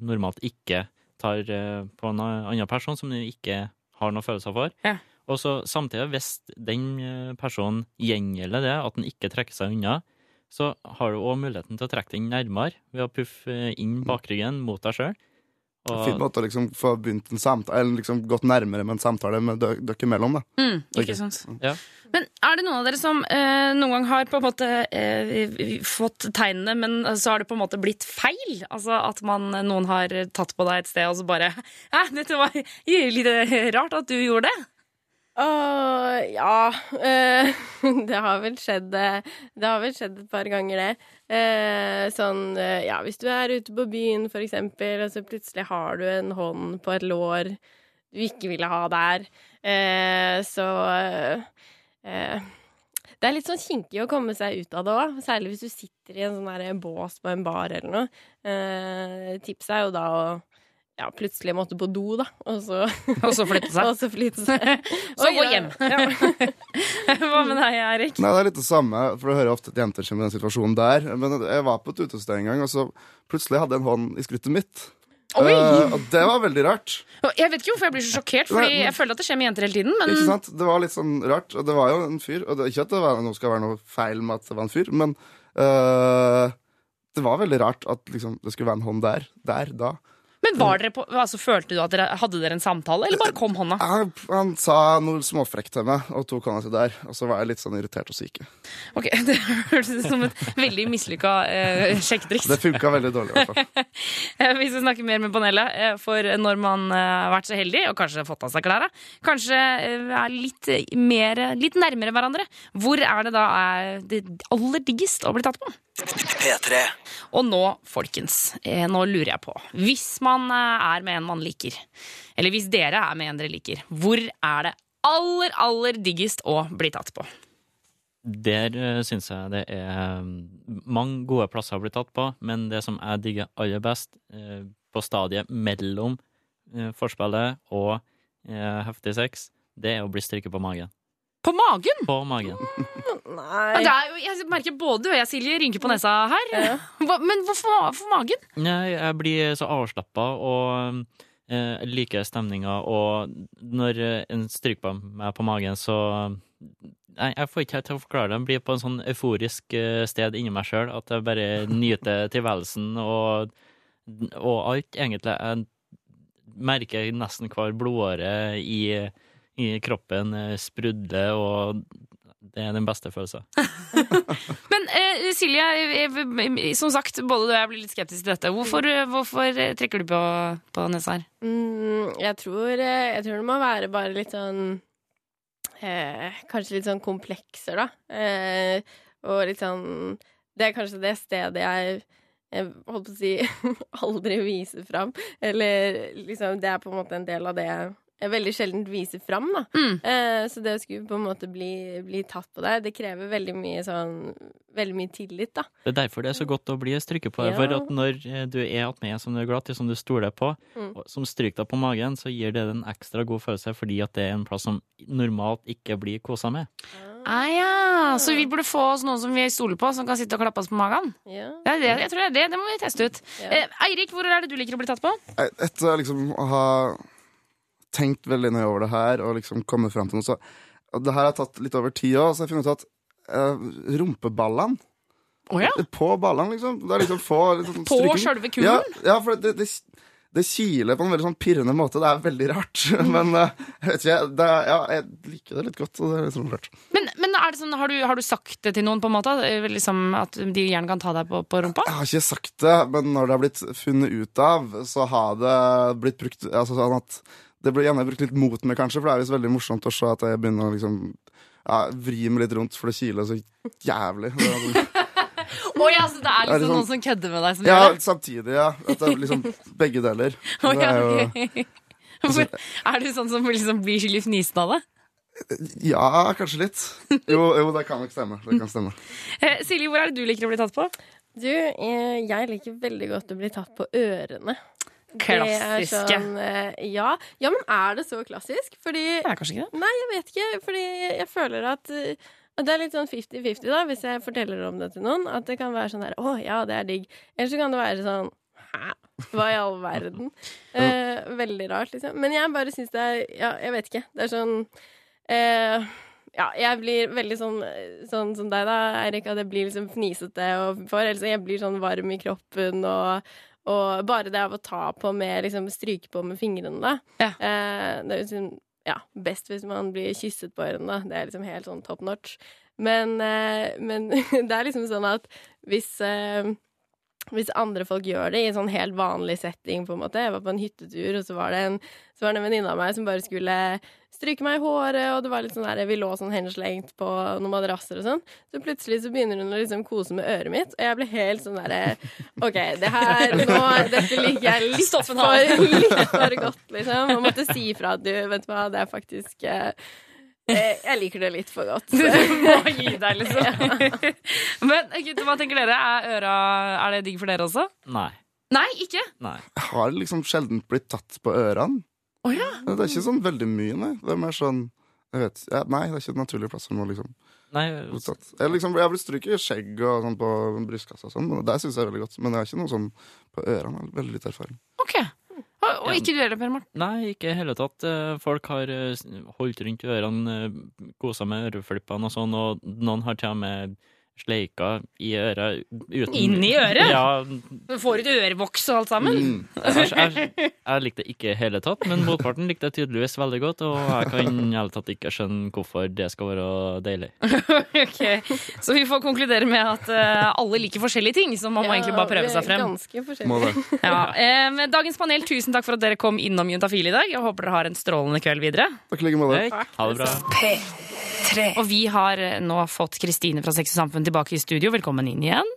normalt ikke tar eh, på en annen person som du ikke har noen følelser for. Ja. Og så samtidig, hvis den personen gjengjelder det, at den ikke trekker seg unna, så har du òg muligheten til å trekke den nærmere ved å puffe eh, inn bakryggen mot deg sjøl. En fin måte å liksom få begynt en samtale, eller liksom gått nærmere med en samtale med dere imellom, da. Mm, ikke sant. Ja. Men er det noen av dere som eh, noen gang har på en måte eh, fått tegnene, men så har det på en måte blitt feil? Altså at man, noen har tatt på deg et sted, og så bare Hæ, dette var litt rart at du gjorde det? Åh, ja eh, Det har vel skjedd eh, Det har vel skjedd et par ganger, det. Eh, sånn Ja, hvis du er ute på byen, for eksempel, og så plutselig har du en hånd på et lår du ikke ville ha der, så Det er litt sånn kinkig å komme seg ut av det òg, særlig hvis du sitter i en sånn bås på en bar eller noe. Tipset er jo da å ja, plutselig måtte på do, da. Og så, Og så flytte seg. og så flytte seg. Så gå hjem. Hva med deg, Erik? Nei, det er litt det samme, for du hører ofte at jenter kommer i den situasjonen der. Men jeg var på et utested en gang, og så plutselig hadde jeg en hånd i skrittet mitt. Oi! Uh, og det var veldig rart. Jeg vet ikke hvorfor jeg blir så sjokkert, Fordi Nei, men- jeg føler at det skjer med jenter hele tiden. Men Ikke sant? Det var litt sånn rart. Og det var jo en fyr. Og det, ikke at det var, noe skal være noe feil med at det var en fyr, men uh, det var veldig rart at liksom, det skulle være en hånd der. Der, da. Men var dere på, altså, følte du at dere hadde dere en samtale, eller bare kom hånda? Han, han sa noe småfrekt til meg og tok hånda si der. Og så var jeg litt sånn irritert og syke. Ok, Det hørtes ut som et veldig mislykka eh, sjekketriks. Det funka veldig dårlig, i hvert fall. Eh, Vi skal snakke mer med panelet, eh, for når man eh, har vært så heldig og kanskje fått av seg klærne, kanskje er litt mer, litt nærmere hverandre, hvor er det da er det aller diggest å bli tatt på? P3. Og nå, folkens, nå lurer jeg på. Hvis man eh, er med en man liker, eller hvis dere er med en dere liker, hvor er det aller, aller diggest å bli tatt på? Der uh, syns jeg det er mm, mange gode plasser å bli tatt på, men det som jeg digger aller best eh, på stadiet mellom forspillet og eh, heftig sex, det er å bli strykket på magen. På magen? På magen. Nei det er jeg merker både du og jeg, Silje, rynker på nesa her. Hva, men hvorfor, hvorfor magen? Nei, jeg blir så avslappa og eh, liker stemninga, og når eh, en stryker på meg på magen, så Nei, jeg får ikke helt til å forklare det. Jeg blir på en sånn euforisk eh, sted inni meg sjøl at jeg bare nyter tilværelsen og, og alt, egentlig. Jeg merker nesten hver blodåre i, i kroppen eh, sprudle, og det er den beste følelsen. Men eh, Silje, eh, som sagt, både du og jeg blir litt skeptisk til dette. Hvorfor, eh, hvorfor trekker du på, på nesa her? Mm, jeg, tror, jeg tror det må være bare litt sånn eh, Kanskje litt sånn komplekser, da. Eh, og litt sånn Det er kanskje det stedet jeg jeg holdt på å si aldri viser fram. Eller liksom Det er på en måte en del av det jeg veldig sjelden viser fram, da. Eh, så det å skulle på en måte bli, bli tatt på deg, det krever veldig mye sånn Veldig mye tillit, da. Det er derfor det er så godt å bli stryket på. Ja. For at når eh, du er attmed som du er glad i, som du stoler på, Mm. og som stryker deg på magen, så gir det en ekstra god følelse, fordi at det er en plass som normalt ikke blir kosa med. Ah, ja. Så vi burde få oss noen som vi stoler på, som kan sitte og klappe oss på magen? Ja. Det er det, jeg tror det er det. Det må vi teste ut. Ja. Eh, Eirik, hvor er det du liker å bli tatt på? Etter liksom å ha tenkt veldig nøye over det her og liksom kommet fram til noe, så Det her har tatt litt over tid òg, så jeg har funnet ut at uh, rumpeballene oh, ja? På ballene, liksom. Er liksom få liksom, På sjølve kulen? Ja, ja for det, det, det kiler på en veldig sånn pirrende måte. Det er veldig rart. Men uh, jeg vet ikke, det ja, jeg liker det litt godt. Og det er sånn rart. Men, men er det sånn, har, du, har du sagt det til noen, på en måte? Eh, Liksom At de gjerne kan ta deg på, på rumpa? Jeg har ikke sagt det, men når det har blitt funnet ut av, så har det blitt brukt altså sånn at Det blir gjerne brukt litt mot meg, kanskje, for det er visst veldig morsomt å se at jeg begynner å liksom ja, vri meg litt rundt, for det kiler så jævlig. Det er sånn- Oh, ja, så det er liksom, det liksom sånn- noen som kødder med deg som Ja, gjør det? samtidig, ja. At det er liksom begge deler. Det ja, er jo ok. Er du sånn som liksom blir skikkelig fnisen av det? Ja, kanskje litt. Jo, jo, det kan nok stemme. Det kan stemme. Eh, Silje, hvor er det du liker å bli tatt på? Du, eh, jeg liker veldig godt å bli tatt på ørene. Klassiske. Det sånn, eh, ja. ja, men er det så klassisk? Fordi Det er kanskje ikke det? Nei, jeg vet ikke. Fordi jeg føler at eh, det er litt sånn 50-50, da, hvis jeg forteller om det til noen. At det kan være sånn der Å, ja, det er digg. Eller så kan det være sånn Hæ? Hva i all verden? Eh, veldig rart, liksom. Men jeg bare syns det er Ja, jeg vet ikke. Det er sånn eh, ja, jeg blir veldig sånn, sånn som deg, da, Eirik, at jeg blir liksom fnisete og for. Ellers jeg blir sånn varm i kroppen og, og bare det av å ta på med liksom stryke på med fingrene, da. Eh, det er liksom, ja, best hvis man blir kysset på ørene, da. Det er liksom helt sånn top notch. Men, eh, men det er liksom sånn at hvis eh, hvis andre folk gjør det i en sånn helt vanlig setting, på en måte. Jeg var på en hyttetur, og så var det en, var det en venninne av meg som bare skulle stryke meg i håret, og det var litt sånn der, vi lå sånn henslengt på noen madrasser og sånn. Så plutselig så begynner hun å liksom kose med øret mitt, og jeg ble helt sånn derre OK, det her nå Dette liker jeg litt for, litt for godt, liksom. Og måtte si ifra at du, vet du hva, det er faktisk eh, Jeg liker det litt for godt. Du må gi deg, liksom. Men gutt, hva tenker dere? Er øra Er det digg for dere også? Nei. Nei, ikke? Nei. Jeg har liksom sjelden blitt tatt på ørene. Oh, ja. Det er ikke sånn veldig mye, nei. Det er mer sånn jeg vet, ja, Nei, det er ikke en naturlig plass for noe, liksom. Nei. Jeg, liksom, jeg blitt stryket i skjegg og sånn på brystkassa og sånn, men det syns jeg er veldig godt. Men jeg har ikke noe sånn på ørene. Veldig litt erfaring. Ok. Og, ikke du heller, Per Morten? Nei, ikke i hele tatt. Eh, Folk har eh, holdt rundt ørene, eh, kosa med øreflippene og sånn, og noen har til og med sleika i øret uten Inn i øret? Ja. Får du ørevoks og alt sammen? Mm. Jeg, jeg, jeg likte det ikke i hele tatt, men motparten likte det tydeligvis veldig godt, og jeg kan i hele tatt ikke skjønne hvorfor det skal være deilig. ok, Så vi får konkludere med at uh, alle liker forskjellige ting, så man må Ja, egentlig bare prøve seg frem. ganske. Ja, eh, dagens panel, tusen takk for at dere kom innom Juntafil i dag. Jeg håper dere har en strålende kveld videre. Takk i like måte. Ha det bra. Og vi har eh, nå fått Kristine fra Sex og Samfunn tilbake i studio. Velkommen inn igjen.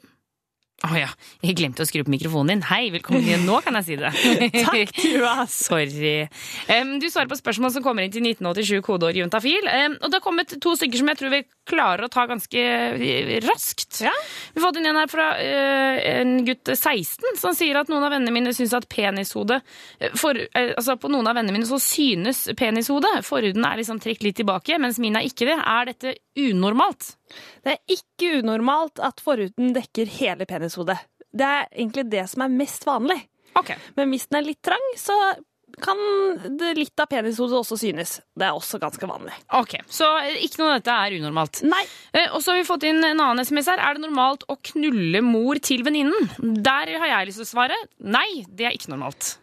Å ja, jeg glemte å skru på mikrofonen din. Hei, velkommen igjen. Nå kan jeg si det. Takk, Tuva. Sorry. Um, du svarer på spørsmål som kommer inn til 1987 kodeord juntafil. Um, og det har kommet to stykker som jeg tror vi klarer å ta ganske raskt. raskt. Vi har fått inn en her fra uh, en gutt 16 som sier at noen av vennene mine syns at penishode eh, for, uh, Altså på noen av vennene mine så synes penishodet. Forhuden er liksom trukket litt tilbake, mens min er ikke det. Er dette unormalt? Det er ikke unormalt at forhuden dekker hele penishodet. Det er egentlig det som er mest vanlig. Men hvis den er litt trang, så kan det litt av penishodet også synes. Det er også ganske vanlig. Ok, Så ikke noe av dette er unormalt? Nei. Eh, og så har vi fått inn en annen SMS her. Er det normalt å knulle mor til venninnen? Der har jeg lyst til å svare nei, det er ikke normalt.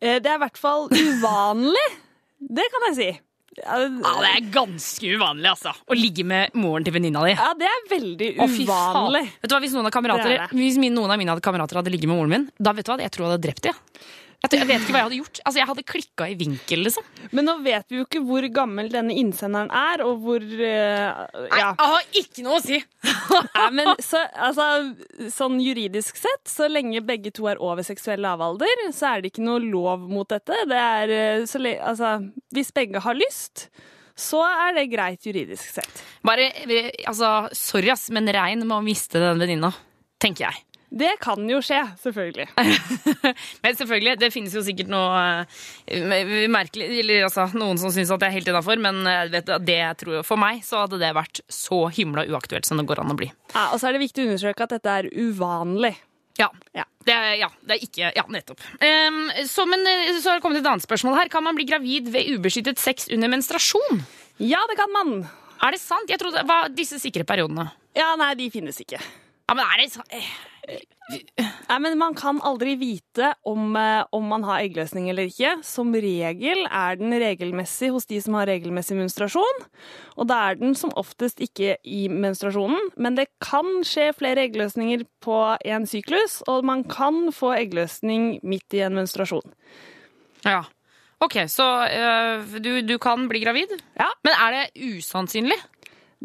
Eh, Det er i hvert fall uvanlig. Det kan jeg si. Ja, Det er ganske uvanlig, altså. Å ligge med moren til venninna di. Ja, det er veldig uvanlig. Vet du hva, Hvis noen av, kamerater, Det det. hvis min, noen av mine kamerater hadde ligget med moren min, da vet du hva, jeg tror jeg hadde drept dem. Jeg, jeg vet ikke hva jeg hadde gjort. Altså, Jeg hadde klikka i vinkel, liksom. Men nå vet vi jo ikke hvor gammel denne innsenderen er, og hvor uh, ja. Jeg har ikke noe å si! Nei, men så, altså, sånn juridisk sett, så lenge begge to er over seksuell lavalder, så er det ikke noe lov mot dette. Det er, eh, så, altså, hvis begge har lyst, så er det greit juridisk sett. Bare, altså, Sorry, ass, men regn med å miste den venninna. Tenker jeg. Det kan jo skje, selvfølgelig. Men selvfølgelig, det finnes jo sikkert noe eh, merkelig Eller altså, noen som syns at det er helt innafor, men eh, vet det tror jeg, for meg så hadde det vært så himla uaktuelt som det går an å bli. Ja, og så er det viktig å understreke at dette er uvanlig. Ja. Det er, ja, det er ikke Ja, nettopp. Um, så, men, eh, så har det kommet et annet spørsmål her. Kan man bli gravid ved ubeskyttet sex under menstruasjon? Ja, det kan man. Er det sant? Jeg trodde, Hva disse sikre periodene? Ja, nei, de finnes ikke. Ja, men er det sant? Nei, men Man kan aldri vite om, eh, om man har eggløsning eller ikke. Som regel er den regelmessig hos de som har regelmessig menstruasjon. Og da er den som oftest ikke i menstruasjonen, men det kan skje flere eggløsninger på en syklus, og man kan få eggløsning midt i en menstruasjon. Ja. Ok, så øh, du, du kan bli gravid? Ja. Men er det usannsynlig?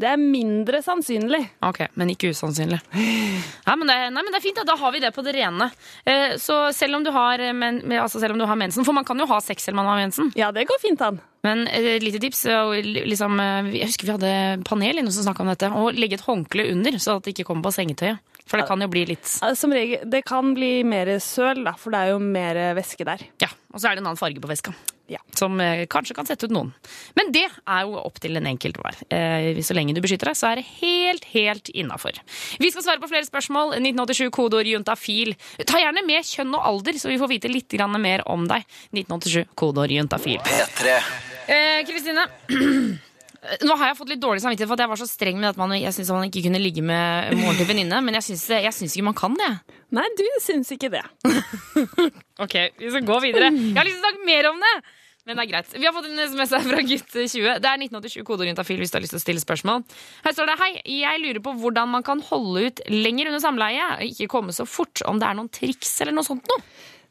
Det er mindre sannsynlig. Ok, men ikke usannsynlig. Nei, men det, nei, men det er fint, da. da har vi det på det rene. Eh, så selv om, du har, eh, men, altså selv om du har mensen, for man kan jo ha sex selv om man har mensen. Ja, det går fint an. Men eh, lite tips, eh, liksom, eh, jeg husker vi hadde panel inne som snakka om dette, å legge et håndkle under, så at det ikke kommer på sengetøyet. For det kan jo bli litt Som regel, det kan bli mer søl, da, for det er jo mer væske der. Ja, og så er det en annen farge på veska. Ja. Som eh, kanskje kan sette ut noen. Men det er jo opp til den enkelte hver. Eh, så lenge du beskytter deg, så er det helt, helt innafor. Vi skal svare på flere spørsmål. 1987 kodeord juntafil. Ta gjerne med kjønn og alder, så vi får vite litt grann mer om deg. 1987 kodeord juntafil. P3. Eh, Kristine. Nå har jeg fått litt dårlig samvittighet for at jeg var så streng med at man, jeg synes man ikke kunne ligge med moren til venninne, men jeg syns, jeg syns ikke man kan det. Nei, du syns ikke det. Ok, vi skal gå videre. Jeg har lyst til å snakke mer om det! Men det er greit. Vi har fått en SMS her fra gutt 20. Det er 1987 kodeorientafil hvis du har lyst til å stille spørsmål. Her står det Hei, jeg lurer på hvordan man kan holde ut lenger under samleie. og Ikke komme så fort. Om det er noen triks eller noe sånt noe.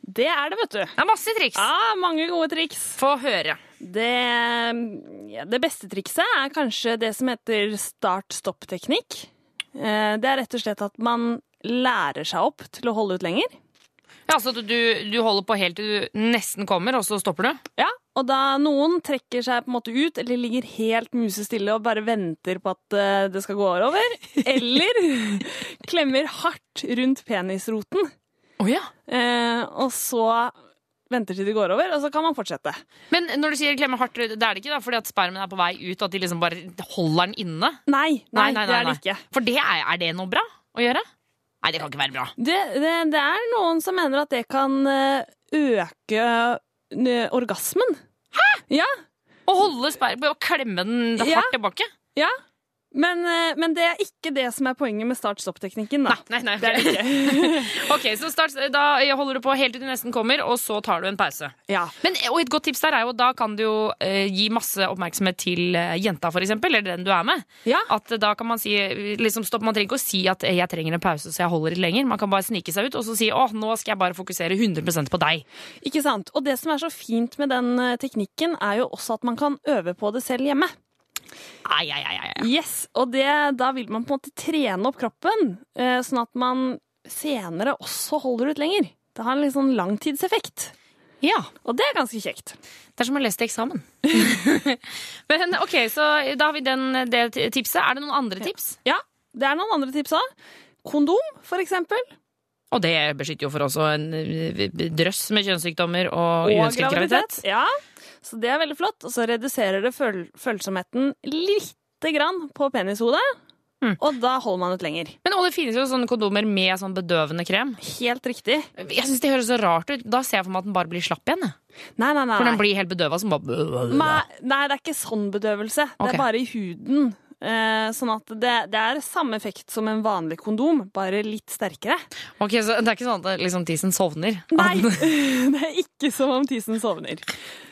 Det er det, vet du. Det er masse triks. Ja, mange gode triks. Få høre. Det, ja, det beste trikset er kanskje det som heter start-stopp-teknikk. Eh, Det er rett og slett at man lærer seg opp til å holde ut lenger. Ja, Så du, du holder på helt til du nesten kommer, og så stopper du? Ja, og da noen trekker seg på en måte ut, eller ligger helt musestille og bare venter på at eh, det skal gå over, eller klemmer hardt rundt penisroten. Eh, og så venter til det går over, og så kan man fortsette. Men når du sier klemme hardt, det er det ikke da fordi at spermen er på vei ut, og at de liksom bare holder den inne? Nei, nei, det er det ikke. For det er, er det noe bra å gjøre? Nei, det kan ikke være bra. Det, det, det er noen som mener at det kan eh, øke orgasmen. Hæ? Ja. Å holde spermen og klemme den hardt Ja. tilbake? Ja. Men, eh, men det er ikke det som er poenget med start-stopp-teknikken. da. Nei, nei, Det er det ikke. ok, så start, Da holder du på helt til du nesten kommer, og så tar du en pause. Ja. Men, og et godt tips der er jo da kan du jo eh, gi masse oppmerksomhet til eh, jenta, for eksempel, eller den du er med. Ja. At eh, da kan man si liksom stopp, Man trenger ikke å si at 'jeg trenger en pause, så jeg holder litt lenger'. Man kan bare snike seg ut og så si 'å, nå skal jeg bare fokusere 100% på deg'. Ikke sant? Og det som er så fint med den teknikken, er jo også at man kan øve på det selv hjemme. Ai, ai, ai. Yes, og det, da vil man på en måte trene opp kroppen, eh, sånn at man senere også holder ut lenger. Det har en litt sånn langtidseffekt. Ja. Og det er ganske kjekt. Det er som å lese til eksamen. Men ok, så da har vi den, det tipset. Er det noen andre tips? Ja, det er noen andre tips òg. Kondom, for eksempel. Og det beskytter jo for også en eh, drøss med kjønnssykdommer og uønsket graviditet. Ja, så det er veldig flott. Og så reduserer det føl følsomheten lite grann på penishodet. Mm. Og da holder man ut lenger. Men og det finnes jo sånne kondomer med sånn bedøvende krem. Helt riktig. Jeg synes det høres så rart ut. Da ser jeg for meg at den bare blir slapp igjen. Nei, nei, nei. For den blir helt bedøva som bare Nei, det er ikke sånn bedøvelse. Det er bare i huden. Eh, sånn at det, det er samme effekt som en vanlig kondom, bare litt sterkere. Ok, så Det er ikke sånn at liksom tisen sovner? Nei, det er ikke som om tisen sovner.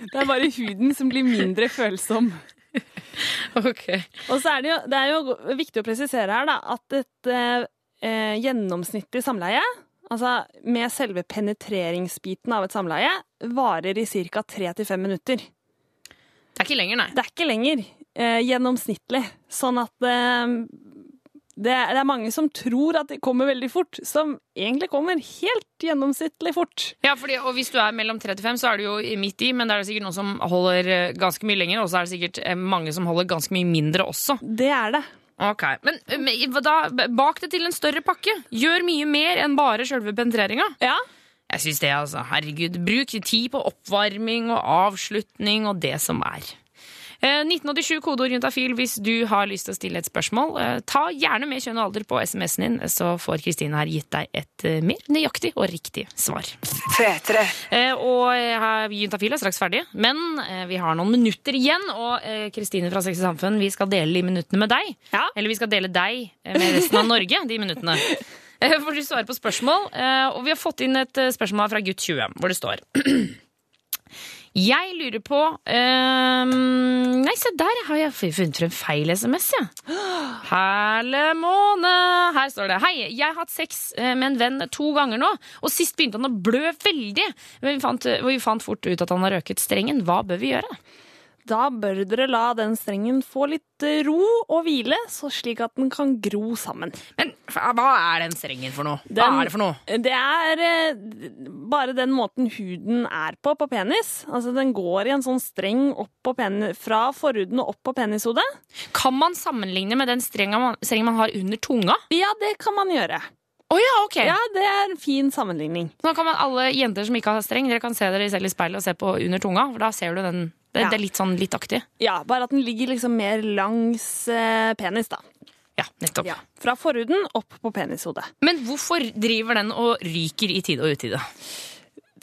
Det er bare huden som blir mindre følsom. Ok. Og så er det jo, det er jo viktig å presisere her da, at et eh, gjennomsnittlig samleie, altså med selve penetreringsbiten av et samleie, varer i ca. 3-5 minutter. Det er ikke lenger, nei. Det er ikke lenger eh, gjennomsnittlig. Sånn at eh, det, er- det er mange som tror at det kommer veldig fort, som egentlig kommer helt gjennomsnittlig fort. Ja, fordi, og Hvis du er mellom 35, så er du jo midt i, men det er det sikkert noen som holder eh, ganske mye lenger, og så er det sikkert eh, mange som holder ganske mye mindre også. Det er det. Ok, Men eh, men da, bak det til en større pakke. Gjør mye mer enn bare sjølve penetreringa. Ja. Jeg syns det, altså. Herregud. Bruk tid på oppvarming og avslutning og det som er. Eh, 1987 kodeord juntafil hvis du har lyst til å stille et spørsmål. Eh, ta gjerne med kjønn og alder på SMS-en din, så får Kristine her gitt deg et eh, mer nøyaktig og riktig svar. Eh, og eh, juntafil er straks ferdig, men eh, vi har noen minutter igjen. Og eh, Kristine fra Sex og Samfunn, vi skal dele de minuttene med deg. Eller vi skal dele deg eh, med resten av Norge, de minuttene. Eh, For du svarer på spørsmål, eh, og vi har fått inn et eh, spørsmål fra gutt 20, hvor det står Jeg lurer på ehm, Nei, se der har jeg funnet frem feil SMS, ja. Herle måne. Her står det. Hei, jeg har hatt sex eh, med en venn to ganger nå, og sist begynte han å blø veldig. Men vi fant, vi fant fort ut at han har røket strengen. Hva bør vi gjøre? Da bør dere la den strengen få litt eh, ro og hvile, så slik at den kan gro sammen. Men hva er den strengen for noe? Hva er det for noe? Det er eh, bare den måten huden er på på penis. Altså Den går i en sånn streng opp på pen fra forhuden og opp på penishodet. Kan man sammenligne med den strengen man, strengen man har under tunga? Ja, det kan man gjøre. Oh, ja, ok. Ja, det er en fin sammenligning. Nå kan man alle jenter som ikke har streng, dere kan se dere selv i speilet og se på under tunga, for da ser du den. Det, Ja. det er litt sånn littaktig. Ja, bare at den ligger liksom mer langs eh, penis, da. Ja, nettopp. Fra forhuden opp på penishodet. Men hvorfor driver den og ryker i tide og utide?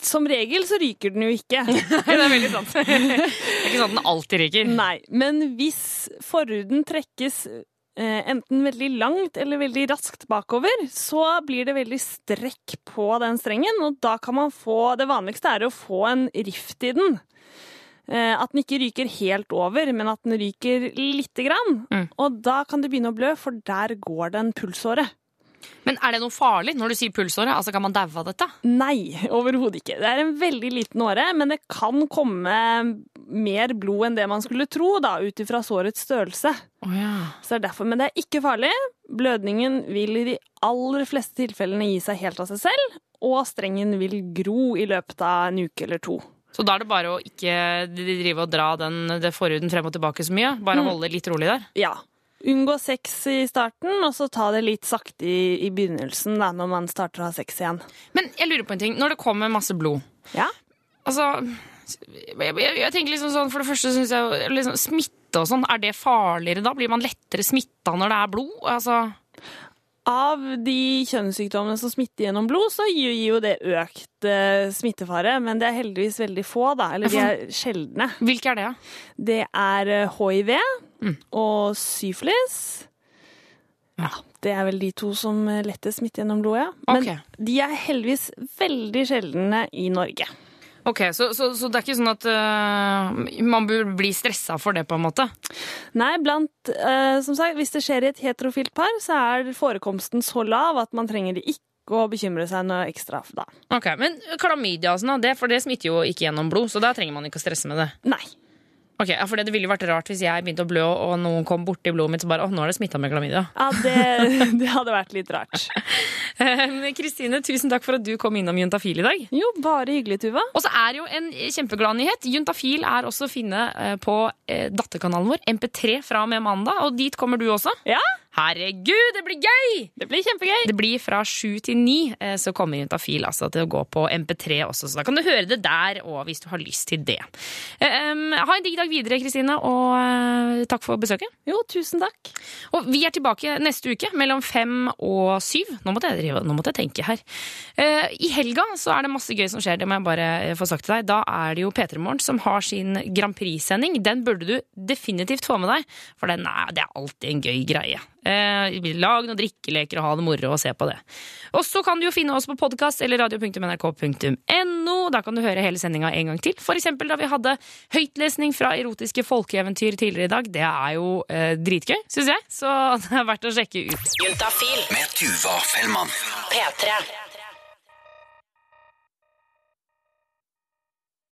Som regel så ryker den jo ikke. det er veldig sant. Det er ikke sånn at den alltid ryker. Nei, men hvis forhuden trekkes eh, enten veldig langt eller veldig raskt bakover, så blir det veldig strekk på den strengen, og da kan man få Det vanligste er å få en rift i den. Eh, at den ikke ryker helt over, men at den ryker lite grann. Og da kan det begynne å blø, for der går det en pulsåre. Men er det noe farlig når du sier pulsåre? Altså, Kan man daue av dette? Nei, overhodet ikke. Det er en veldig liten åre, men det kan komme mer blod enn det man skulle tro, da, ut ifra sårets størrelse. Så det er derfor, Men det er ikke farlig. Blødningen vil i de aller fleste tilfellene gi seg helt av seg selv, og strengen vil gro i løpet av en uke eller to. Så da er det bare å ikke drive og dra den det forhuden frem og tilbake så mye? Bare Mm. holde litt rolig der? Ja. unngå sex i starten, og så ta det litt sakte i, i begynnelsen da, når man starter å ha sex igjen. Men jeg lurer på en ting. Når det kommer masse blod Ja? Altså jeg, jeg, jeg tenker liksom sånn, For det første syns jeg liksom, Smitte og sånn, er det farligere da? Blir man lettere smitta når det er blod? Altså Av de kjønnssykdommene som smitter gjennom blod, så gir jo det økt eh, smittefare, men det er heldigvis veldig få, da. Eller de er sjeldne. Hvilke er det, da? Det er eh, hiv og syflis. Ja, det er vel de to som eh, lettest smitter gjennom blodet, ja. Men okay. de er heldigvis veldig sjeldne i Norge. Ok, Så, så, så det er ikke sånn at uh, man bør bli stressa for det, på en måte? Nei, blant, eh, som sagt, hvis det skjer i et heterofilt par, så er forekomsten så lav at man trenger ikke å bekymre seg noe ekstra da. Ok, Men klamydia og sånn, det, for det smitter jo ikke gjennom blod, så da trenger man ikke å stresse med det? Nei. Ok, ja, for Det ville jo vært rart hvis jeg begynte å blø, og noen kom borti blodet mitt og bare Å, nå er det smitta med klamydia. Ja, det, det hadde vært litt rart. Kristine, tusen takk for at du kom innom Juntafil i dag. Jo, bare hyggelig, Tuva. Og så er det jo en kjempeglad nyhet. Juntafil er også å finne eh, på eh, datterkanalen vår, MP3 fra og med mandag, og dit kommer du også. Ja. Herregud, det blir gøy! Det blir kjempegøy. Det blir fra sju til ni, eh, så kommer Juntafil altså til å gå på MP3 også, så da kan du høre det der og hvis du har lyst til det. Eh, ha en digg dag videre, Kristine, og eh, takk for besøket. Jo, tusen takk. Og vi er tilbake neste uke mellom fem og syv. Nå måtte jeg, nå måtte jeg tenke her. I helga så er det masse gøy som skjer, det må jeg bare få sagt til deg. Da er det jo P3 Morgen som har sin Grand Prix-sending. Den burde du definitivt få med deg, for den er, det er alltid en gøy greie. Eh, lag noen drikkeleker og ha det moro og se på det. Og så kan du jo finne oss på podkast eller radio.nrk.no. Da kan du høre hele sendinga en gang til. For eksempel da vi hadde høytlesning fra erotiske folkeeventyr tidligere i dag. Det er jo eh, dritgøy, syns jeg, så det er verdt å sjekke ut. Juntafil med Tuva Fellmann. P3.